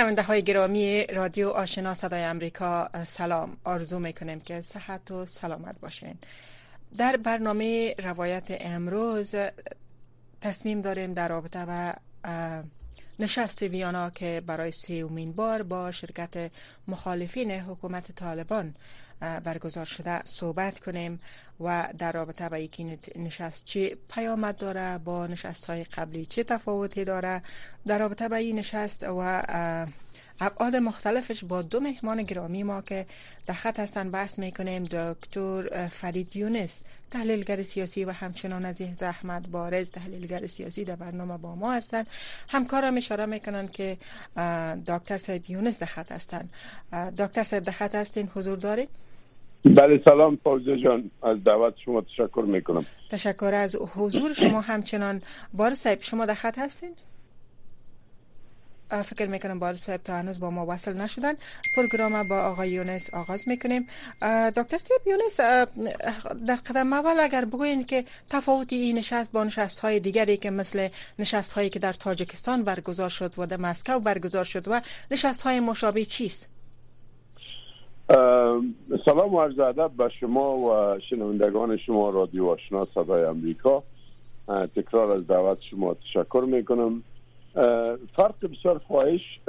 شنونده های گرامی رادیو آشنا صدای امریکا سلام. آرزو می‌کنیم که صحت و سلامت باشین. در برنامه روایت امروز تصمیم داریم در رابطه و نشست ویانا که برای سیومین بار با شرکت مخالفین حکومت طالبان برگزار شده صحبت کنیم و در رابطه با یکی نشست چه پیامد داره با نشست های قبلی چه تفاوتی داره؟ در رابطه با این نشست و ابعاد مختلفش با دو مهمان گرامی ما که در خط هستن بحث می‌کنیم دکتر فرید یونس تحلیلگر سیاسی و همچنان از زحمت بارز تحلیلگر سیاسی در برنامه با ما هستند همکارم اشاره می‌کنن که دکتر صاحب یونس در خط هستن. دکتر صاحب در خط هستین حضور دارید بله سلام فوزه جان. از دعوت شما تشکر می‌کنم. تشکر از حضور شما همچنان. بار صاحب شما در خط هستین؟ فکر می‌کنم بار صاحب تا هنوز با ما وصل نشدن. پروگرام با آقای یونس آغاز می‌کنیم. دکتر صاحب یونس در قدم اول اگر بگوین که تفاوتی این نشست با نشست های دیگری که مثل نشست هایی که در تاجکستان برگزار شد و در مسکو برگزار شد و نشست های مشابه چیست؟ سلام و عرض ادب به شما و شنوندگان شما رادیو آشنا صدای امریکا. تکرار از دعوت شما تشکر می‌کنم. فرق بسیار خواهش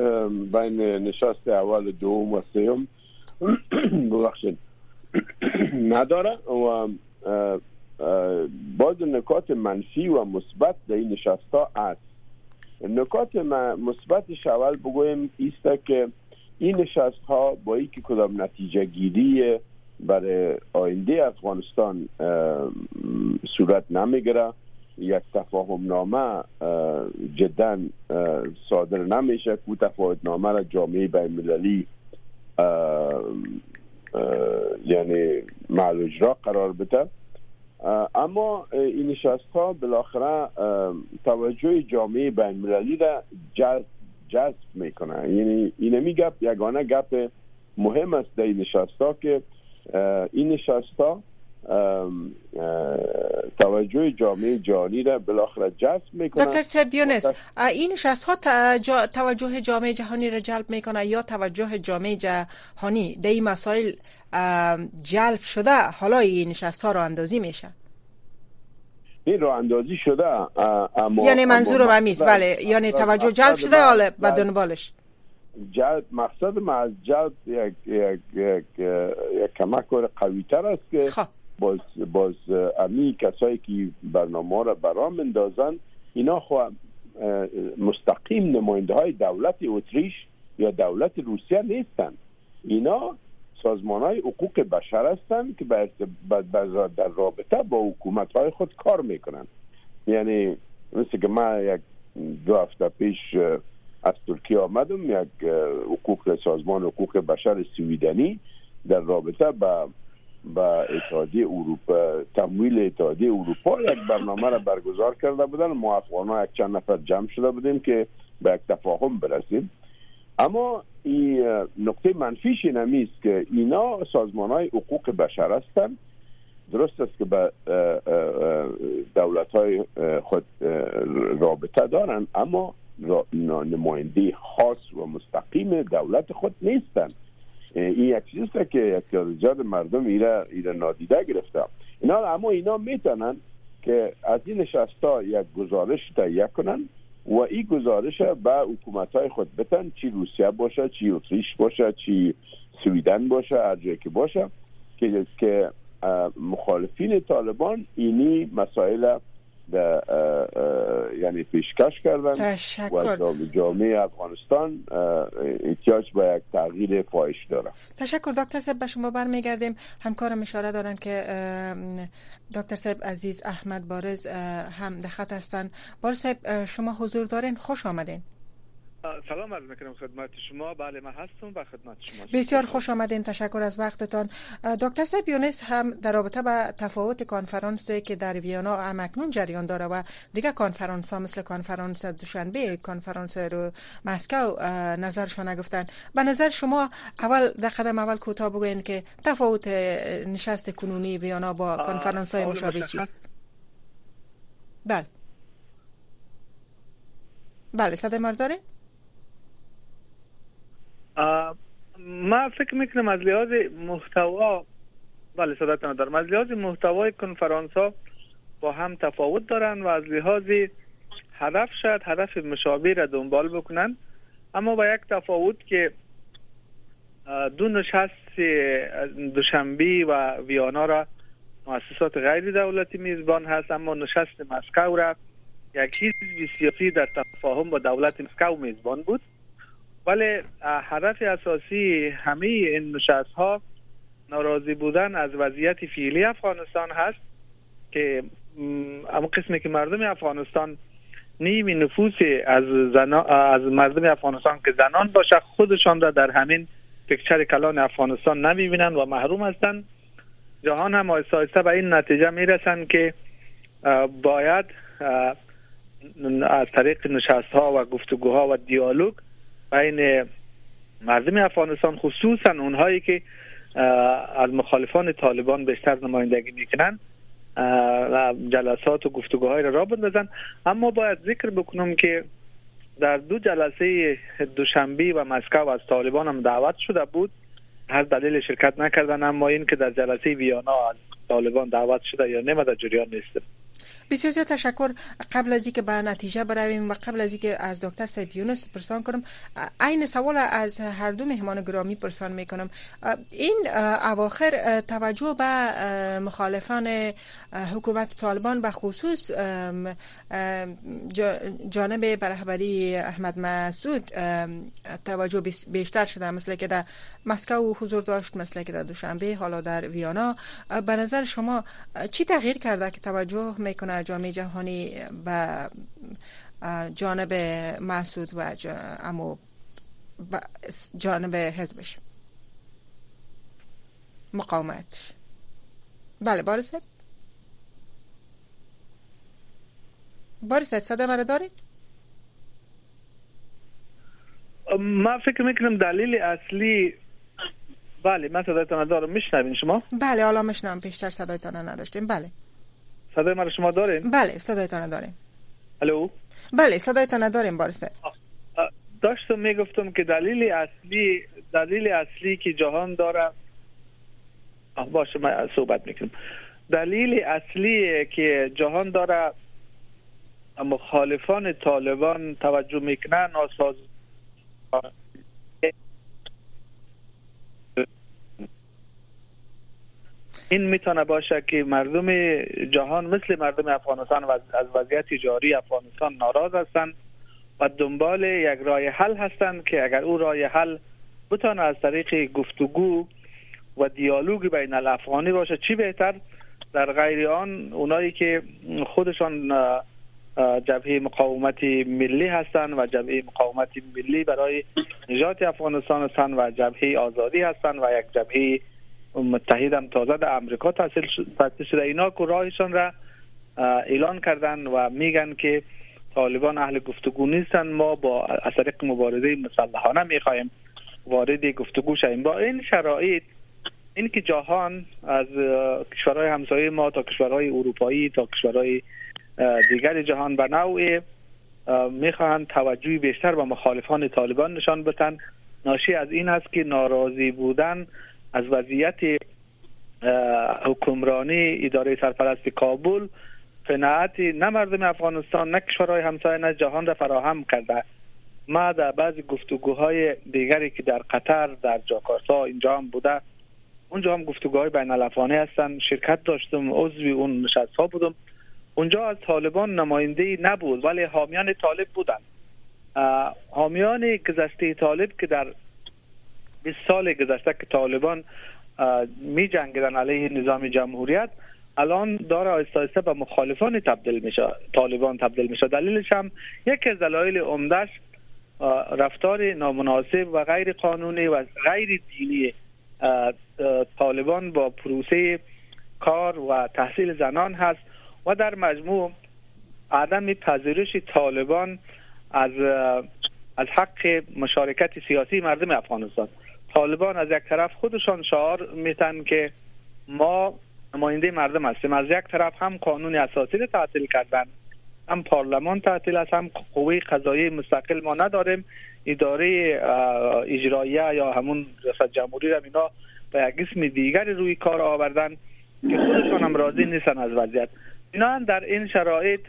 بین نشست اول دوم و سوم ببخشید نداره و باز نکات منفی و مثبت در این نشست ها است. نکات مثبتش اول بگویم ایست که این نشست ها با اینکه کدام نتیجه گیری برای آینده افغانستان صورت نمی‌گیره یک تفاهم نامه جدا صادر نمیشه که تفاهم نامه را جامعه بین مللی یعنی معلوج اجرا قرار بده. اما این نشست ها بالاخره توجه جامعه بین مللی را جذب جذب می‌کنه یعنی اینمی گپ یگانه گپ مهم است در این نشست ها که این نشست ها توجه جامعه جهانی را بالاخره جذب می‌کنه. دکتر سبیونس این نشست ها توجه جامعه جهانی را جلب می‌کنه یا توجه جامعه جهانی در این مسائل جلب شده؟ حالا این نشست ها را اندازی میشه. این رو اندازی شده اما یعنی منظور همیست بله یعنی توجه جلب شده حالا به دنبالش. جلب مقصد ما از جلب یک, یک, یک, یک کمک قوی تر است که خواه. باز باز امی کسایی که برنامه را برام اندازن اینا خو مستقیم نماینده های دولت اتریش یا دولت روسیه نیستن. اینا سازمان های حقوق بشر هستند که در رابطه با حکومت های خود کار می‌کنن. یعنی مثل که من یک دو هفته پیش از ترکیه آمدم یک حقوق سازمان حقوق بشر سویدنی در رابطه با با اتحادیه اروپا تمویل اتحادیه اروپا یک برنامه را برگزار کرده بودن. ما افغان یک چند نفر جمع شده بودیم که به یک تفاهم برسیم. اما این نقطه منفیش این است که اینا سازمان های حقوق بشر هستند درست است که به دولت های خود رابطه دارند اما نماینده خاص و مستقیم دولت خود نیستند این یک چیزی که یک مردم ایره, ایره نادیده گرفته. اینا اما اینا می‌تونن که از این نشستا یک گزارش تهیه کنن. و این گزارش به حکومت های خود بتن چی روسیه باشه چی اتریش باشه چی سویدن باشه هر جایی که باشه که مخالفین طالبان اینی مسائل یعنی پیشکش کردن تشکر. و جامعه افغانستان احتیاج به یک تغییر فاحش داره تشکر. دکتر صاحب به شما برمیگردیم. همکارم اشاره دارن که دکتر صاحب عزیز احمد بارز هم در خط هستن. بارز صاحب شما حضور دارین؟ خوش آمدین. سلام عرض می‌کنم خدمت شما. بله من هستم و خدمت شما بسیار خوش آمدین. تشکر از وقتتان. دکتر صاحب یونس هم در رابطه با تفاوت کنفرانس که در ویانا همکنون جریان داره و دیگه کنفرانس ها مثل کنفرانس دوشنبه کنفرانس رو مسکو نظرشان گفتن به نظر شما اول در قدم اول کوتاه بگوین که تفاوت نشست کنونی ویانا با کنفرانس های مشابه چیست؟ بله. بله صدای ما داره ما فکر می‌کنم از لحاظ محتوا بله صداتون دارم از لحاظ محتوای کنفرانس ها با هم تفاوت دارن و از لحاظ هدف شاید هدف مشابه را دنبال بکنن. اما با یک تفاوت که دو نشست دوشنبی و ویانا را مؤسسات غیر دولتی میزبان هست اما نشست مسکو را یک حزب سیاسی در تفاهم با دولت مسکو میزبان بود. ولی هدف اساسی همه این نشست ها ناراضی بودن از وضعیت فعلی افغانستان هست که اما قسمی که مردم افغانستان نیمی نفوس از, از مردم افغانستان که زنان باشه خودشان را در همین پکچر کلان افغانستان نمی‌بینند و محروم هستند جهان هم آیسته به این نتیجه می‌رسند که باید از طریق نشست ها و گفتگوها و دیالوگ بین مردم افغانستان خصوصا اونهایی که از مخالفان طالبان بیشتر نمایندگی می‌کنن جلسات و گفتگوهای را را بندازن. اما باید ذکر بکنم که در دو جلسه دوشنبه و مسکو از طالبان هم دعوت شده بود. هر دلیل شرکت نکردن اما این که در جلسه ویانا از طالبان دعوت شده یا در جریان نیست. بسیار تشکر. قبل از اینکه به نتیجه برویم و قبل از اینکه از دکتر سیب یونس پرسان کنم عین سوال از هر دو مهمان گرامی پرسان می‌کنم. این اواخر توجه به مخالفان حکومت طالبان به خصوص جانب رهبری احمد مسعود توجه بیشتر شده مثل که در مسکو حضور داشت مثل که در دوشنبه حالا در ویانا. به نظر شما چی تغییر کرده که توجه می‌کنه جامعه جهانی به جانب مسعود و امو جانب حزبش. مقاومت. بله بارسه بارسه صدا مرا دارید؟ ما فکر می‌کنم دلیل اصلی بله من صدایتان دارم میشنوین شما؟ بله حالا میشنم پیشتر صدایتان نداشتیم. بله. صدای من شما داریم بله صدایتان داریم الو؟ بله صدایتان داریم بارسه. داشتم می‌گفتم که دلیل اصلی دلیل اصلی که جهان داره باشه من صحبت می‌کنم. دلیل اصلی که جهان داره مخالفان طالبان توجه می‌کنن آساز این می‌تونه باشه که مردم جهان مثل مردم افغانستان از وضعیت جاری افغانستان ناراض هستند و دنبال یک راه حل هستند که اگر او راه حل بتانه از طریق گفتگو و دیالوگ بین الافغانی باشه چی بهتر؟ در غیر آن اونایی که خودشان جبهه مقاومت ملی هستند و جبهه مقاومت ملی برای نجات افغانستان هستند و جبهه آزادی هستند و یک جبهه متحدم تازه در امریکا تحصیل شده. اینا که راهشان را اعلان کردن و میگن که طالبان اهل گفتگو نیستن ما با از طریق مبارزه مسلحانه می‌خواهیم وارد گفتگو شویم. با این شرایط این که جهان از کشورهای همسایه ما تا کشورهای اروپایی تا کشورهای دیگر جهان به نوع می‌خواهند توجهی بیشتر به مخالفان طالبان نشان بتن ناشی از این است که ناراضی بودن از وضعیت حکمرانی اداره سرپرست کابل قناعت نه مردم افغانستان نه کشورهای همسایه نه جهان را فراهم کرده. ما در بعضی گفتگوهای دیگری که در قطر در جاکارتا اینجا هم بوده اونجا هم گفتگوهای بین هستن شرکت داشتم عضوی اون نشست ها بودم. اونجا از طالبان نماینده نبود ولی حامیان طالب بودن حامیان گذشته طالب که در 20 سال گذشته که طالبان می جنگیدن علیه نظام جمهوریت الان داره آیسته آیسته به مخالفان تبدیل میشه طالبان تبدیل میشه. دلیلش هم یکی از دلایل عمدهش رفتار نامناسب و غیر قانونی و غیر دینی طالبان با پروسه کار و تحصیل زنان هست و در مجموع عدم پذیرش طالبان از از حق مشارکت سیاسی مردم افغانستان. طالبان از یک طرف خودشان شعار میتن که ما نماینده مردم هستیم. از یک طرف هم قانون اساسی رو تعطیل کردن. هم پارلمان تعطیل است هم قوه قضایی مستقل ما نداریم. اداره اجراییه یا همون ریاست جمهوری را اینا به یک اسم دیگر روی کار آوردن که خودشان هم راضی نیستن از وضعیت. اینا در این شرایط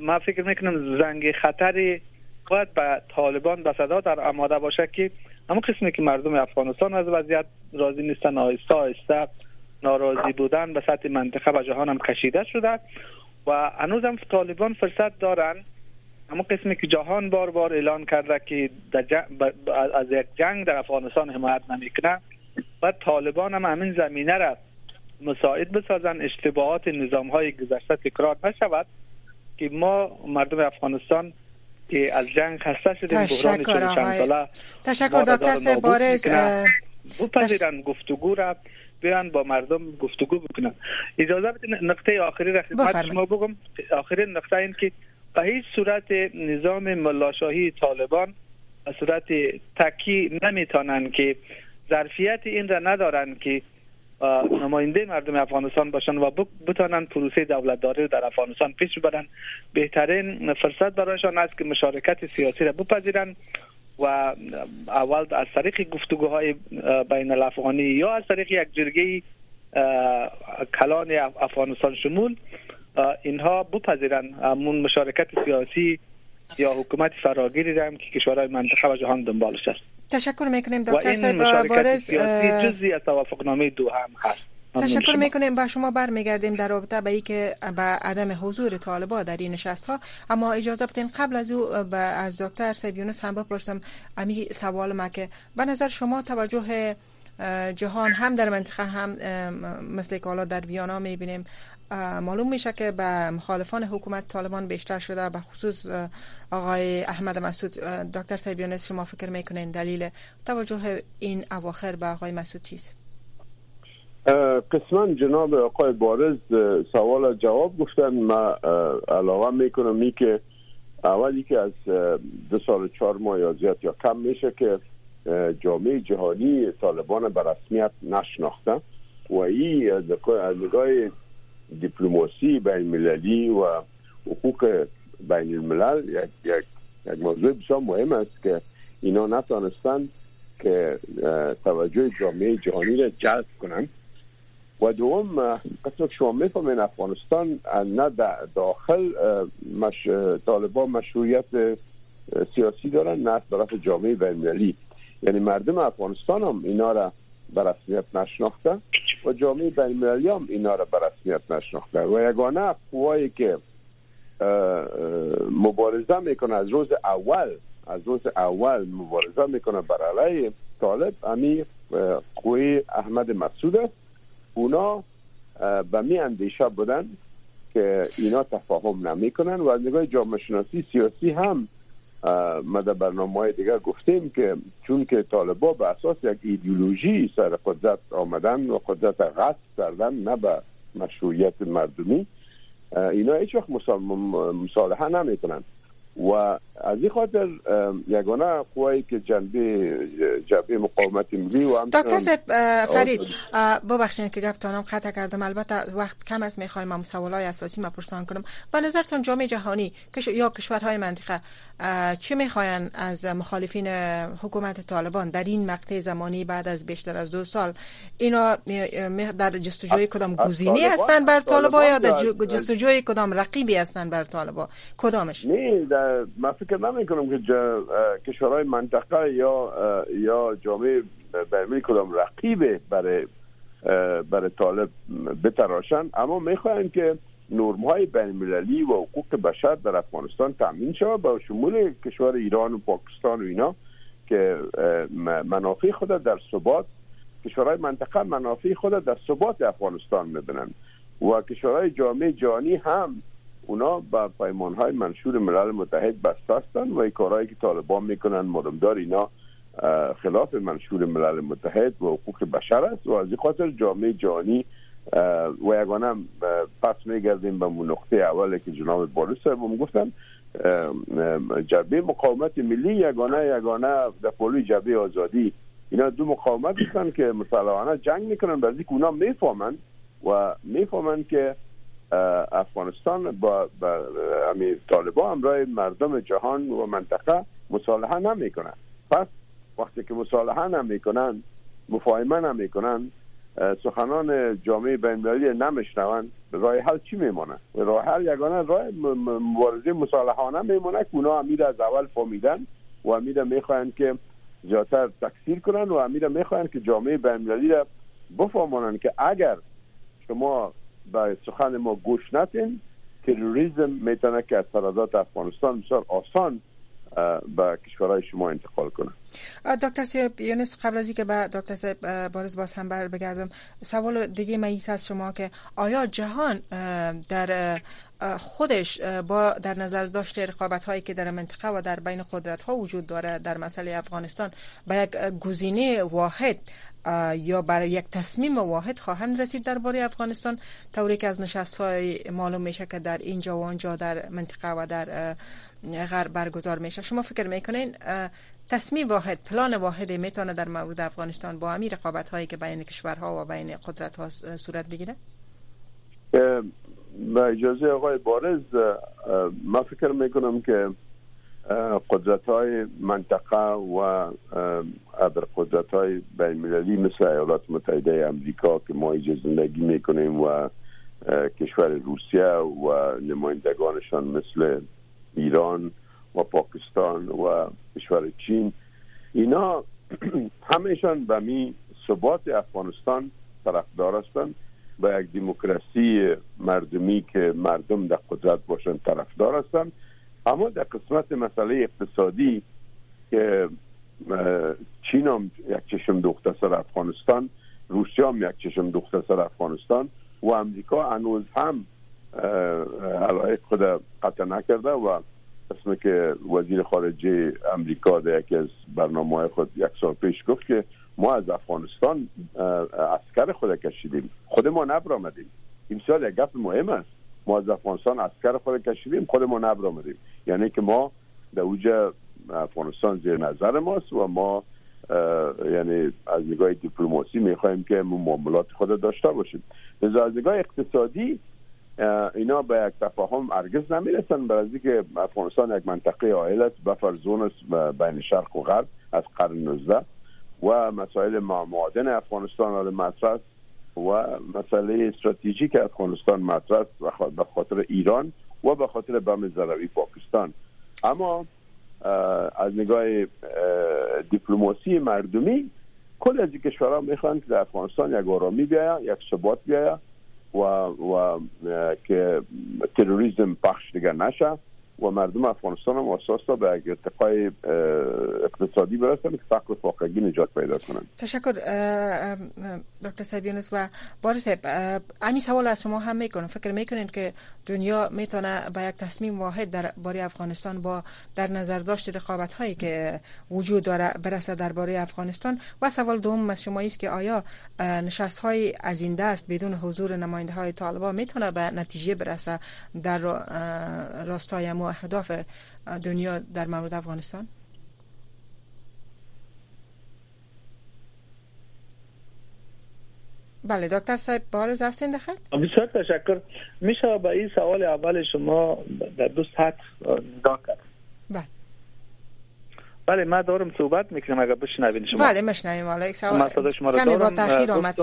ما فکر می‌کنم زنگ خطری باید به طالبان به صدا در آماده باشه که اما قسمی که مردم افغانستان از وضعیت راضی نیستن آهسته آهسته ناراضی بودن به سطح منطقه و جهان هم کشیده شده و هنوز هم طالبان فرصت دارن اما قسمی که جهان بار بار اعلان کرده که از یک جنگ در افغانستان حمایت نمی‌کنه و طالبان هم همین زمینه را مساعد بسازن اشتباهات نظام های گذشته تکرار نشود که ما مردم افغانستان که از جنگ خسته شدیم بحران چند ساله. تشکر دکتر سبارز بپذیرن گفتگو را بیان با مردم گفتگو بکنن. اجازه بدین نقطه آخری را خدمت شما بگم. آخرین نقطه این که به هیچ صورت نظام ملاشاهی طالبان به صورت تکی نمی‌تونن که ظرفیت این را ندارن که نماینده مردم افغانستان باشن و بتانن پروسه دولتداری در افغانستان پیش ببرن بهترین فرصت برایشان است که مشارکت سیاسی را بپذیرن و اول از طریق گفتگوهای بین الافغانی یا از طریق یک جرگه کلان افغانستان شمول اینها بپذیرن همون مشارکت سیاسی یا حکومت فراگیری را که کشورهای منطقه و جهان دنبالش است. تشکر می‌کنیم دکتر صاحب بارز جزی از توافقنامه دو هم هست. تشکر می‌کنیم. با شما برمیگردیم در رابطه به که به عدم حضور طالبا در این نشست ها اما اجازه بدین قبل از او از دکتر سیب یونس هم بپرسم. امی سوال ما که به نظر شما توجه جهان هم در منطقه هم مثل که حالا در ویانا می‌بینیم معلوم میشه که به مخالفان حکومت طالبان بیشتر شده به خصوص آقای احمد مسعود. دکتر سیبیانس شما فکر می‌کنین دلیل توجه این اواخر به آقای مسعود چیست؟ قسما جناب آقای بارز سوال جواب گفتن. ما علاقه می‌کنم می که اولی که از دو سال چهار ماه یا زیاد یا کم میشه که جامعه جهانی طالبان به رسمیت نشناخته و این از نگاه دیپلماسی بین المللی و حقوق بین الملل یک, یک, موضوع بسیار مهم است که اینا نتانستند که توجه جامعه جهانی را جلب کنند. و دوم قسم شما می‌فهمین افغانستان نه داخل مش... طالبان مشروعیت سیاسی دارن نه طرف جامعه بین المللی یعنی مردم افغانستان هم اینا را به رسمیت نشناخته و جامعه بین هم اینا را به رسمیت نشناخته. و یگانه قوایی که مبارزه می‌کنه از روز اول از روز اول مبارزه می‌کنه بر علیه طالب امی قوی احمد مسعود است. اونا به می اندیشه بودن که اینا تفاهم نمی‌کنن و از نگاه جامعه شناسی سیاسی هم ما در برنامه های دیگر گفتیم که چون که طالبا به اساس یک ایدئولوژی سر قدرت آمدن و قدرت غصب کردن نه به مشروعیت مردمی اینا هیچ وقت مصالحه نمی‌کنن. و از این خاطر یگانه قوایی که جنبه جبهه مقاومت ملی و دکتر فرید ببخشید که گفتانم خطا کردم. البته وقت کم است می‌خوایم هم سوالای اساسی ما پرسان کنم. به نظرتون جامعه جهانی یا کشورهای منطقه چه می‌خواین از مخالفین حکومت طالبان در این مقطع زمانی بعد از بیشتر از دو سال؟ اینا در جستجوی کدام گزینی هستند بر طالبان یا در جستجوی کدام رقیبی هستند بر طالبان کدامش؟ نه من فکر نمی کنم که کشورهای منطقه یا یا جامعه بین کدام رقیب برای برای طالب بتراشن. اما می‌خواین که نرم های بین المللی و حقوق بشر در افغانستان تامین شود با شمول کشور ایران و پاکستان و اینا که منافع خود در ثبات کشورهای منطقه منافع خود در ثبات افغانستان می‌بینن. و کشورهای جامعه جهانی هم اونا به پیمان های منشور ملل متحد بسته هستند و کارهایی که طالبان می‌کنن مدمدار اینا خلاف منشور ملل متحد و حقوق بشر است و از این خاطر جامعه جهانی و یگانه پس میگردیم به نقطه اولی که جناب بارس صاحب گفتن جبهه مقاومت ملی یگانه یگانه در پولوی جبهه آزادی. اینا دو مقاومت هستن که مسلحانه جنگ می‌کنن بعضی که اونا می‌فهمند و می‌فهمند که افغانستان با, با طالبان همراه مردم جهان و منطقه مصالحه نمی‌کنن. پس وقتی که مصالحه نمی‌کنن مفاهمه نمی‌کنن سخنان جامعه بین‌المللی نمیشنون راه حل چی میمونه؟ راه حل یگانه راه مبارزه مصالحانه میمونه که اونا امیر از اول فهمیدن و امیر می‌خواهند که زیادتر تکثیر کنن و امیر می‌خواهند که جامعه بین‌المللی را بفهمانند که اگر شما به سخن ما گوش نتین. تروریسم می‌تونه که از افغانستان بسیار آسان به کشورهای شما انتقال کنه دکتر سیب یونس قبل از اینکه به دکتر سیب بارز باز هم بر بگردم سوال دیگه ماییس از شما که آیا جهان در خودش با در نظر داشت رقابت هایی که در منطقه و در بین قدرت ها وجود داره در مسئله افغانستان به یک گزینه واحد یا برای یک تصمیم واحد خواهند رسید درباره افغانستان؟ طوری که از نشست های معلوم میشه که در اینجا و آنجا در منطقه و در برگزار میشه. شما فکر می‌کنین تصمیم واحد پلان واحد می‌تونه در مورد افغانستان با همین رقابت هایی که بین کشورها و بین قدرت ها صورت بگیره؟ با اجازه آقای بارز ما فکر می‌کنم که قدرت های منطقه و ابر قدرت های بین مثل ایالات متحده امریکا که ما اینجا زندگی می‌کنیم و کشور روسیه و نمایندگانشان مثل ایران و پاکستان و کشور چین. اینا همهشان به می ثبات افغانستان طرفدار هستند با یک دموکراسی مردمی که مردم در قدرت باشند طرفدار هستند اما در قسمت مسئله اقتصادی که چین هم یک چشم دوخته سر افغانستان روسیه هم یک چشم دوخته سر افغانستان و امریکا هنوز هم علایق خود قطع نکرده و اسم که وزیر خارجه امریکا در یکی از برنامه خود یک سال پیش گفت که ما از افغانستان اسکر خود کشیدیم. خود ما نبر آمدیم این سال یک گفت مهم است. ما از افغانستان اسکر خود کشیدیم خود ما نبر آمدیم یعنی که ما در اوج افغانستان زیر نظر ماست و ما یعنی از نگاه دیپلماسی می‌خواهیم که معاملات خود داشته باشیم. از نگاه اقتصادی اینا به یک تفاهم ارگز نمی‌رسن. برای که افغانستان یک منطقه عائل است بفر زون است بین شرق و غرب از قرن 19 و مسائل معادن افغانستان آل مطرح و مسئله استراتژیک افغانستان مطرح به خاطر ایران و به خاطر بم زروی پاکستان. اما از نگاه دیپلماسی مردمی کل از کشورها می‌خوان که در افغانستان یک آرامی بیاید یک ثبات بیاید. و, و که تروریسم پخش دیگر نشه. و مردم افغانستان هم اساس به ارتقای اقتصادی برسن که فقر فاقگی نجات پیدا کنند تشکر دکتر سیبیونس و بارس امی سوال از شما هم می‌کنم. فکر می‌کنین که دنیا می‌تونه به یک تصمیم واحد در باره افغانستان با در نظر داشت رقابت هایی که وجود داره برسه درباره افغانستان؟ و سوال دوم از شما است که آیا نشست های از این دست بدون حضور نماینده های طالبان می‌تونه به نتیجه برسه در راستای اهداف دنیا در مورد افغانستان؟ بله دکتر صاحب بارز هستین دخل بسیار تشکر. میشه به این سوال اول شما در دو سطح نگاه کرد. بله. بله من دارم صحبت می‌کنم اگر بشنوین شما. بله مشنویم حالا یک سوال من شما رو دارم با تاخیر آمد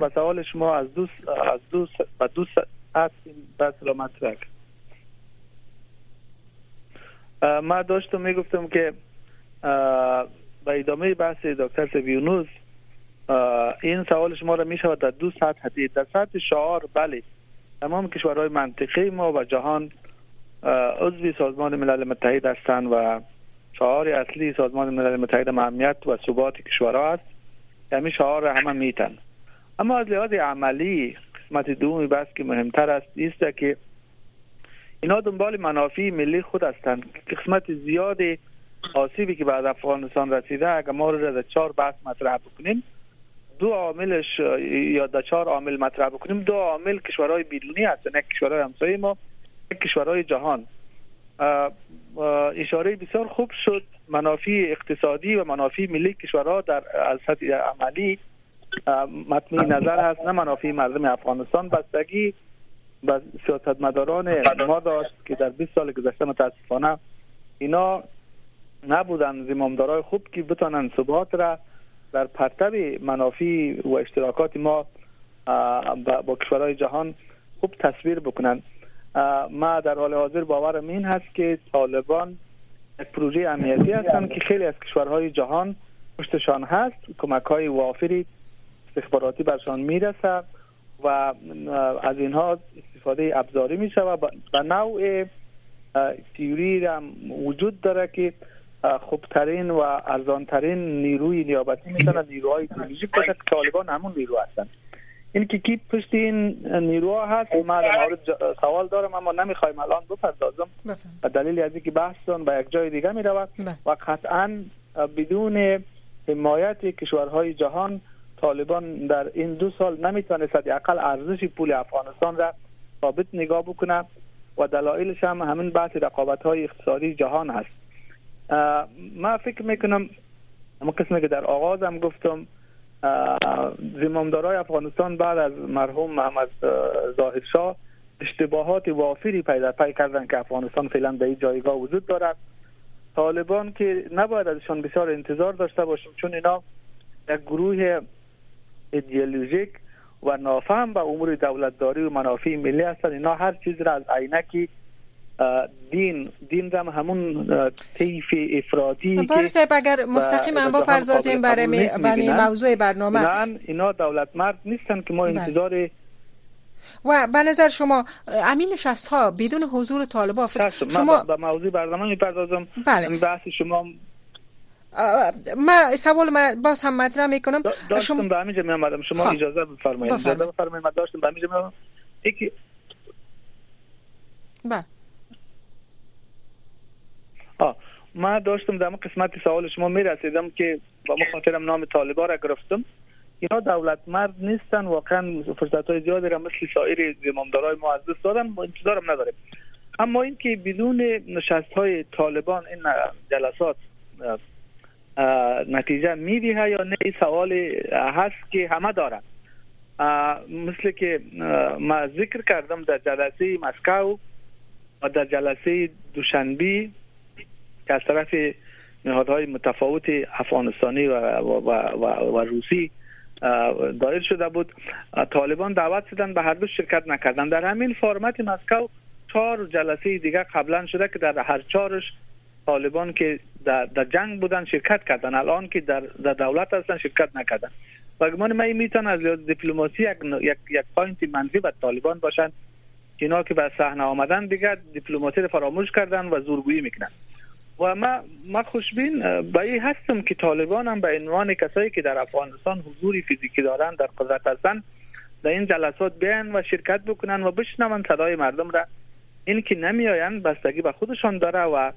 به سوال شما از دو از دو با دو سطح بس را مطرح ما داشتم می‌گفتم که به ادامه بحث دکتر سویونوز این سوال شما را می شود در دو سطح دید در سطح شعار بله تمام کشورهای منطقه ما و جهان عضوی سازمان ملل متحد هستند و شعار اصلی سازمان ملل متحد مهمیت و ثبات کشورها است. همین شعار همه میتن. اما از لحاظ عملی قسمت دومی بس که مهمتر است است که اینا دنبال منافع ملی خود هستند قسمت زیاد آسیبی که بعد افغانستان رسیده اگر ما رو در چهار بحث مطرح بکنیم دو عاملش یا در چهار عامل مطرح بکنیم دو عامل کشورهای بیرونی هستند یک کشورهای همسایه ما یک کشورهای جهان. اشاره بسیار خوب شد. منافع اقتصادی و منافع ملی کشورها در از سطح عملی مطمئن نظر هست نه منافع مردم افغانستان بستگی و سیاستمداران ما داشت که در 20 سال گذشته متاسفانه اینا نبودن. زمامدارای خوب که بتونن ثبات را در پرتب منافع و اشتراکات ما با کشورهای جهان خوب تصویر بکنن. ما در حال حاضر باورم این هست که طالبان یک پروژه امنیتی هستند که خیلی از کشورهای جهان پشتشان هست. کمک های وافری استخباراتی برشان می‌رسه و از اینها استفاده ابزاری می شود و نوع تیوری هم وجود داره که خوبترین و ارزانترین نیروی نیابتی می‌تونه نیروهای ایدئولوژیک باشه که طالبان همون نیرو هستن این که کی پشت این نیروها هست ما در مورد سوال دارم اما نمی‌خوایم الان بپردازم. و دلیل از اینکه بحثتون به یک جای دیگه می‌رود و قطعا بدون حمایت کشورهای جهان طالبان در این دو سال نمی‌تونست اقل ارزش پول افغانستان را ثابت نگاه بکنه و دلایلش هم همین بحث رقابت های اقتصادی جهان هست. ما فکر می‌کنم اما قسمی که در آغاز هم گفتم زمامدارای افغانستان بعد از مرحوم محمد ظاهرشاه اشتباهات وافری پیدا پی کردن که افغانستان فعلا به این جایگاه وجود دارد. طالبان که نباید ازشان بسیار انتظار داشته باشیم چون اینا یک گروه ایدئولوژیک و نافهم به امور دولتداری و منافع ملی هستند اینا هر چیز را از عینکی دین دین هم همون طیف افرادی که صاحب اگر مستقیم با پردازیم برای برای موضوع برنامه اینا دولت مرد نیستن که ما بله. انتظار و به نظر شما امین نشست ها بدون حضور طالبان شما به موضوع برنامه می‌پردازم بله. بحث شما ما سوال ما باز هم مطرح می‌کنم. داشتم شما... به همینجا می آمدم شما ها. اجازه بفرمایید. اجازه بفرمایید. من داشتم به همینجا می یکی بله. آه. ما داشتم در قسمت سوال شما می رسیدم که با مخاطرم نام طالبا را گرفتم. اینا دولت مرد نیستن. واقعا فرصت های زیادی را مثل سایر زمامدارای ما از دست دادن. ما انتظارم نداریم. اما اینکه بدون نشست های طالبان این جلسات نتیجه میدیه یا نه؟ سوال هست که همه دارن. مثل که ما ذکر کردم در جلسه مسکو و در جلسه دوشنبی که از طرف نهادهای متفاوت افغانستانی و, و, و, و روسی دایر شده بود. طالبان دعوت شدن به هر دو شرکت نکردن. در همین فرمت مسکو چهار جلسه دیگه قبلا شده که در هر چهارش طالبان که در, در جنگ بودن شرکت کردن. الان که در, در دولت هستن شرکت نکردن. و گمان من می‌تونه از لحاظ دیپلماسی یک یک یک point منفی به طالبان باشن. اینا که به صحنه آمدن دیگه دیپلماسی رو فراموش کردن و زورگویی می‌کنن. و ما ما خوشبین به این هستم که طالبان هم به عنوان کسایی که در افغانستان حضور فیزیکی دارن در قدرت هستن در این جلسات بیان و شرکت بکنن و بشنون صدای مردم را. این که نمیآیند بستگی به خودشان داره و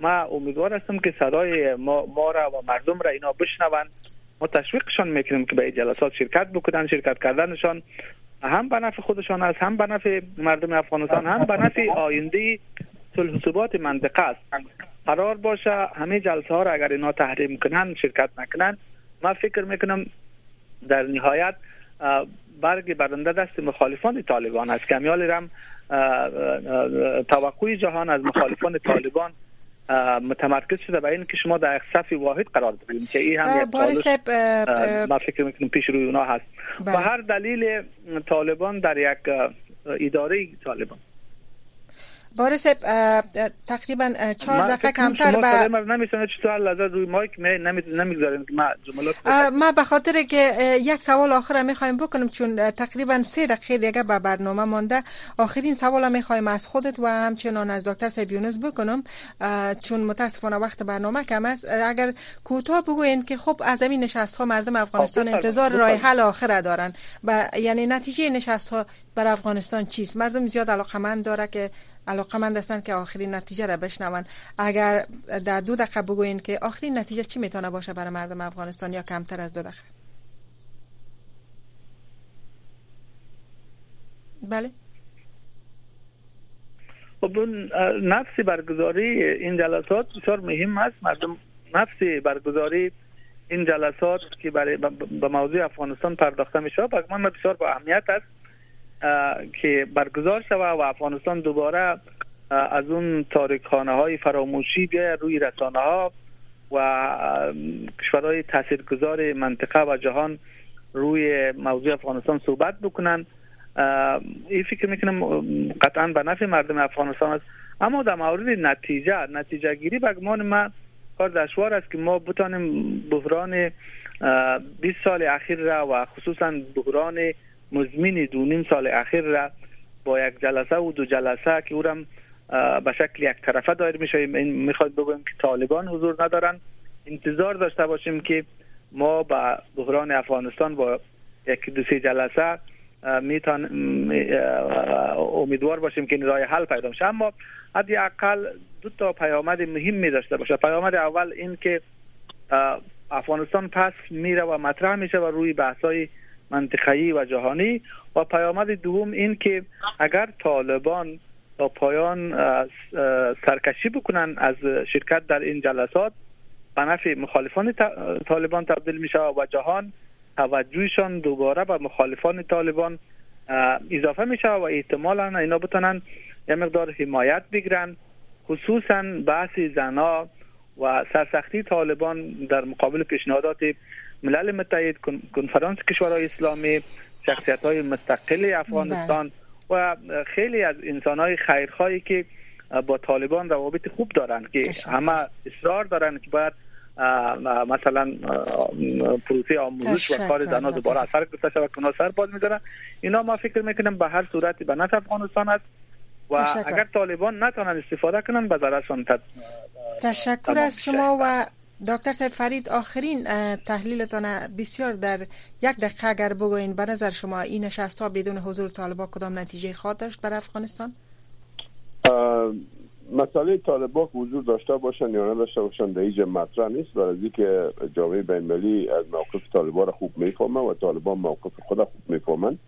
ما امیدوار هستم که صدای ما, ما را و مردم را اینا بشنوند. ما تشویقشان می‌کنیم که به این جلسات شرکت بکنن شرکت کردنشان. هم به نفع خودشان است هم به نفع مردم افغانستان هم به نفع آینده صلح ثبات منطقه است. قرار باشه همه جلسه ها را اگر اینا تحریم کنن شرکت نکنن ما فکر می‌کنم در نهایت برگ برنده دست مخالفان طالبان است. کمیال رم توقع جهان از مخالفان طالبان متمرکز شده به این که شما در صف واحد قرار دارید که این هم یک ما فکر می‌کنم پیش روی اونا هست و بله. هر دلیل طالبان در یک اداره طالبان بارس تقریبا چهار دقیقه کمتر به ما نمی‌تونه چطور لحظه روی مایک نمی‌گذاریم. که ما جملات ما به خاطر که یک سوال آخر می‌خوایم بکنم چون تقریبا سه دقیقه دیگه به برنامه مانده. آخرین سوال می‌خوایم از خودت و همچنان از دکتر سیبیونز بکنم. چون متاسفانه وقت برنامه کم است. اگر کوتاه بگوین که خب از این نشست ها مردم افغانستان انتظار راه حل آخر دارن. و یعنی نتیجه نشست ها بر افغانستان چیست؟ مردم زیاد علاقه من داره که علاقه من هستند که آخرین نتیجه را بشنون. اگر در دو دقیقه بگوین که آخرین نتیجه چی می‌تونه باشه برای مردم افغانستان یا کمتر از دو دقیقه؟ بله. خب نفس برگزاری این جلسات بسیار مهم است مردم نفس برگزاری این جلسات که برای به موضوع افغانستان پرداخته می شود من بسیار با اهمیت است. که برگزار شود و افغانستان دوباره از اون تاریکانه های فراموشی بیاید روی رسانه ها و کشورهای تاثیرگذار منطقه و جهان روی موضوع افغانستان صحبت بکنن. این فکر می‌کنم قطعا به نفع مردم افغانستان است. اما در مورد نتیجه نتیجه گیری به گمان من کار دشوار است که ما بتانیم بحران 20 سال اخیر را و خصوصا بحران مزمین دو نیم سال اخیر را با یک جلسه و دو جلسه که او به شکل یک طرفه دایر میشه می‌خواد بگویم که طالبان حضور ندارن. انتظار داشته باشیم که ما با بحران افغانستان با یک دو سه جلسه میتون امیدوار باشیم که این حل پیدا شه اما اقل دو تا پیامد مهم می داشته باشه. پیامد اول این که افغانستان پس میره و مطرح میشه و روی بحثای منطقه‌ای و جهانی. و پیامد دوم این که اگر طالبان تا پایان سرکشی بکنن از شرکت در این جلسات به نفع مخالفان طالبان تبدیل میشه و جهان توجهشان دوباره به مخالفان طالبان اضافه میشه و احتمالا اینا بتونن یه مقدار حمایت بگیرن. خصوصا بحث زنا و سرسختی طالبان در مقابل پیشنهادات ملل متحد کنفرانس کشورهای اسلامی شخصیت های مستقل افغانستان و خیلی از انسان های خیرخواهی که با طالبان روابط خوب دارند که همه اصرار دارند که باید مثلا پروسه آموزش و کار زنها دوباره اثر گذاشته شود که سر باز می‌ذارن. اینا ما فکر می‌کنیم به هر صورت به نفع افغانستان است و اگر طالبان نتونن استفاده کنن به ضررشان تشکر از شما و دکتر صاحب فرید آخرین تحلیلتان بسیار در یک دقیقه اگر بگوین به نظر شما این نشست ها بدون حضور طالبان کدام نتیجه خواهد داشت بر افغانستان؟ مسئله طالبان حضور داشته باشن یا نداشته باشن در اینجا مطرح نیست. برای که جامعه بین از موقف طالبان را خوب می‌فهمن و طالبان موقف خود خوب می‌فهمن.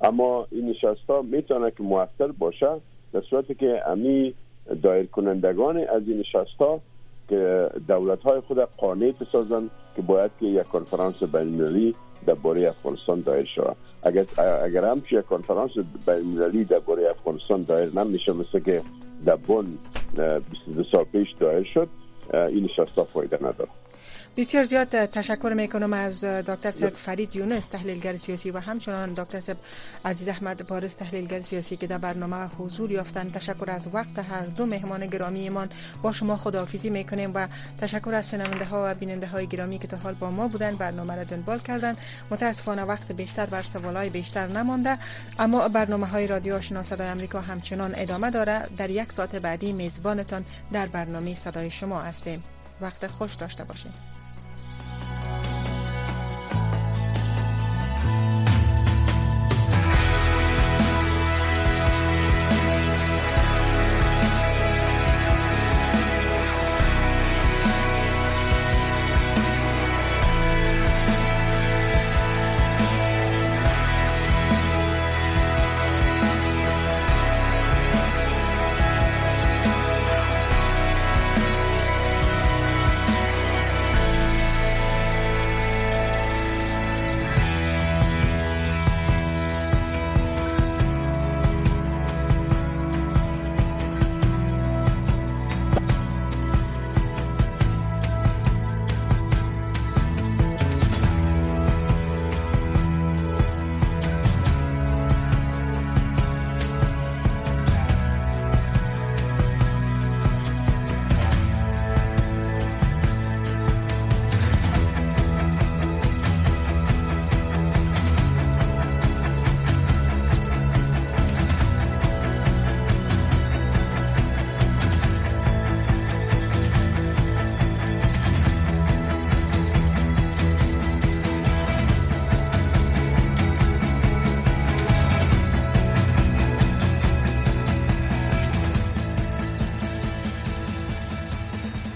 اما این نشست ها می‌تونه که موثر باشه در صورتی که امی دایر کنندگان از این نشست که دولت های خود قانع بسازن که باید که یک کنفرانس بین درباره افغانستان دایر شود. اگر اگر هم یک کنفرانس بین درباره افغانستان دایر نمیشه مثل که در بن 22 سال پیش دایر شد این نشست فایده نداره بسیار زیاد تشکر می‌کنم از دکتر سب فرید یونس تحلیلگر سیاسی و همچنان دکتر سب عزیز احمد بارز تحلیلگر سیاسی که در برنامه حضور یافتن. تشکر از وقت هر دو مهمان گرامی ایمان. با شما خداحافظی می‌کنیم و تشکر از شنونده ها و بیننده های گرامی که تا حال با ما بودن برنامه را دنبال کردن. متاسفانه وقت بیشتر بر سوالای بیشتر نمانده اما برنامه های رادیو آشنا صدای آمریکا همچنان ادامه داره. در یک ساعت بعدی میزبانتان در برنامه صدای شما هستیم. وقت خوش داشته باشید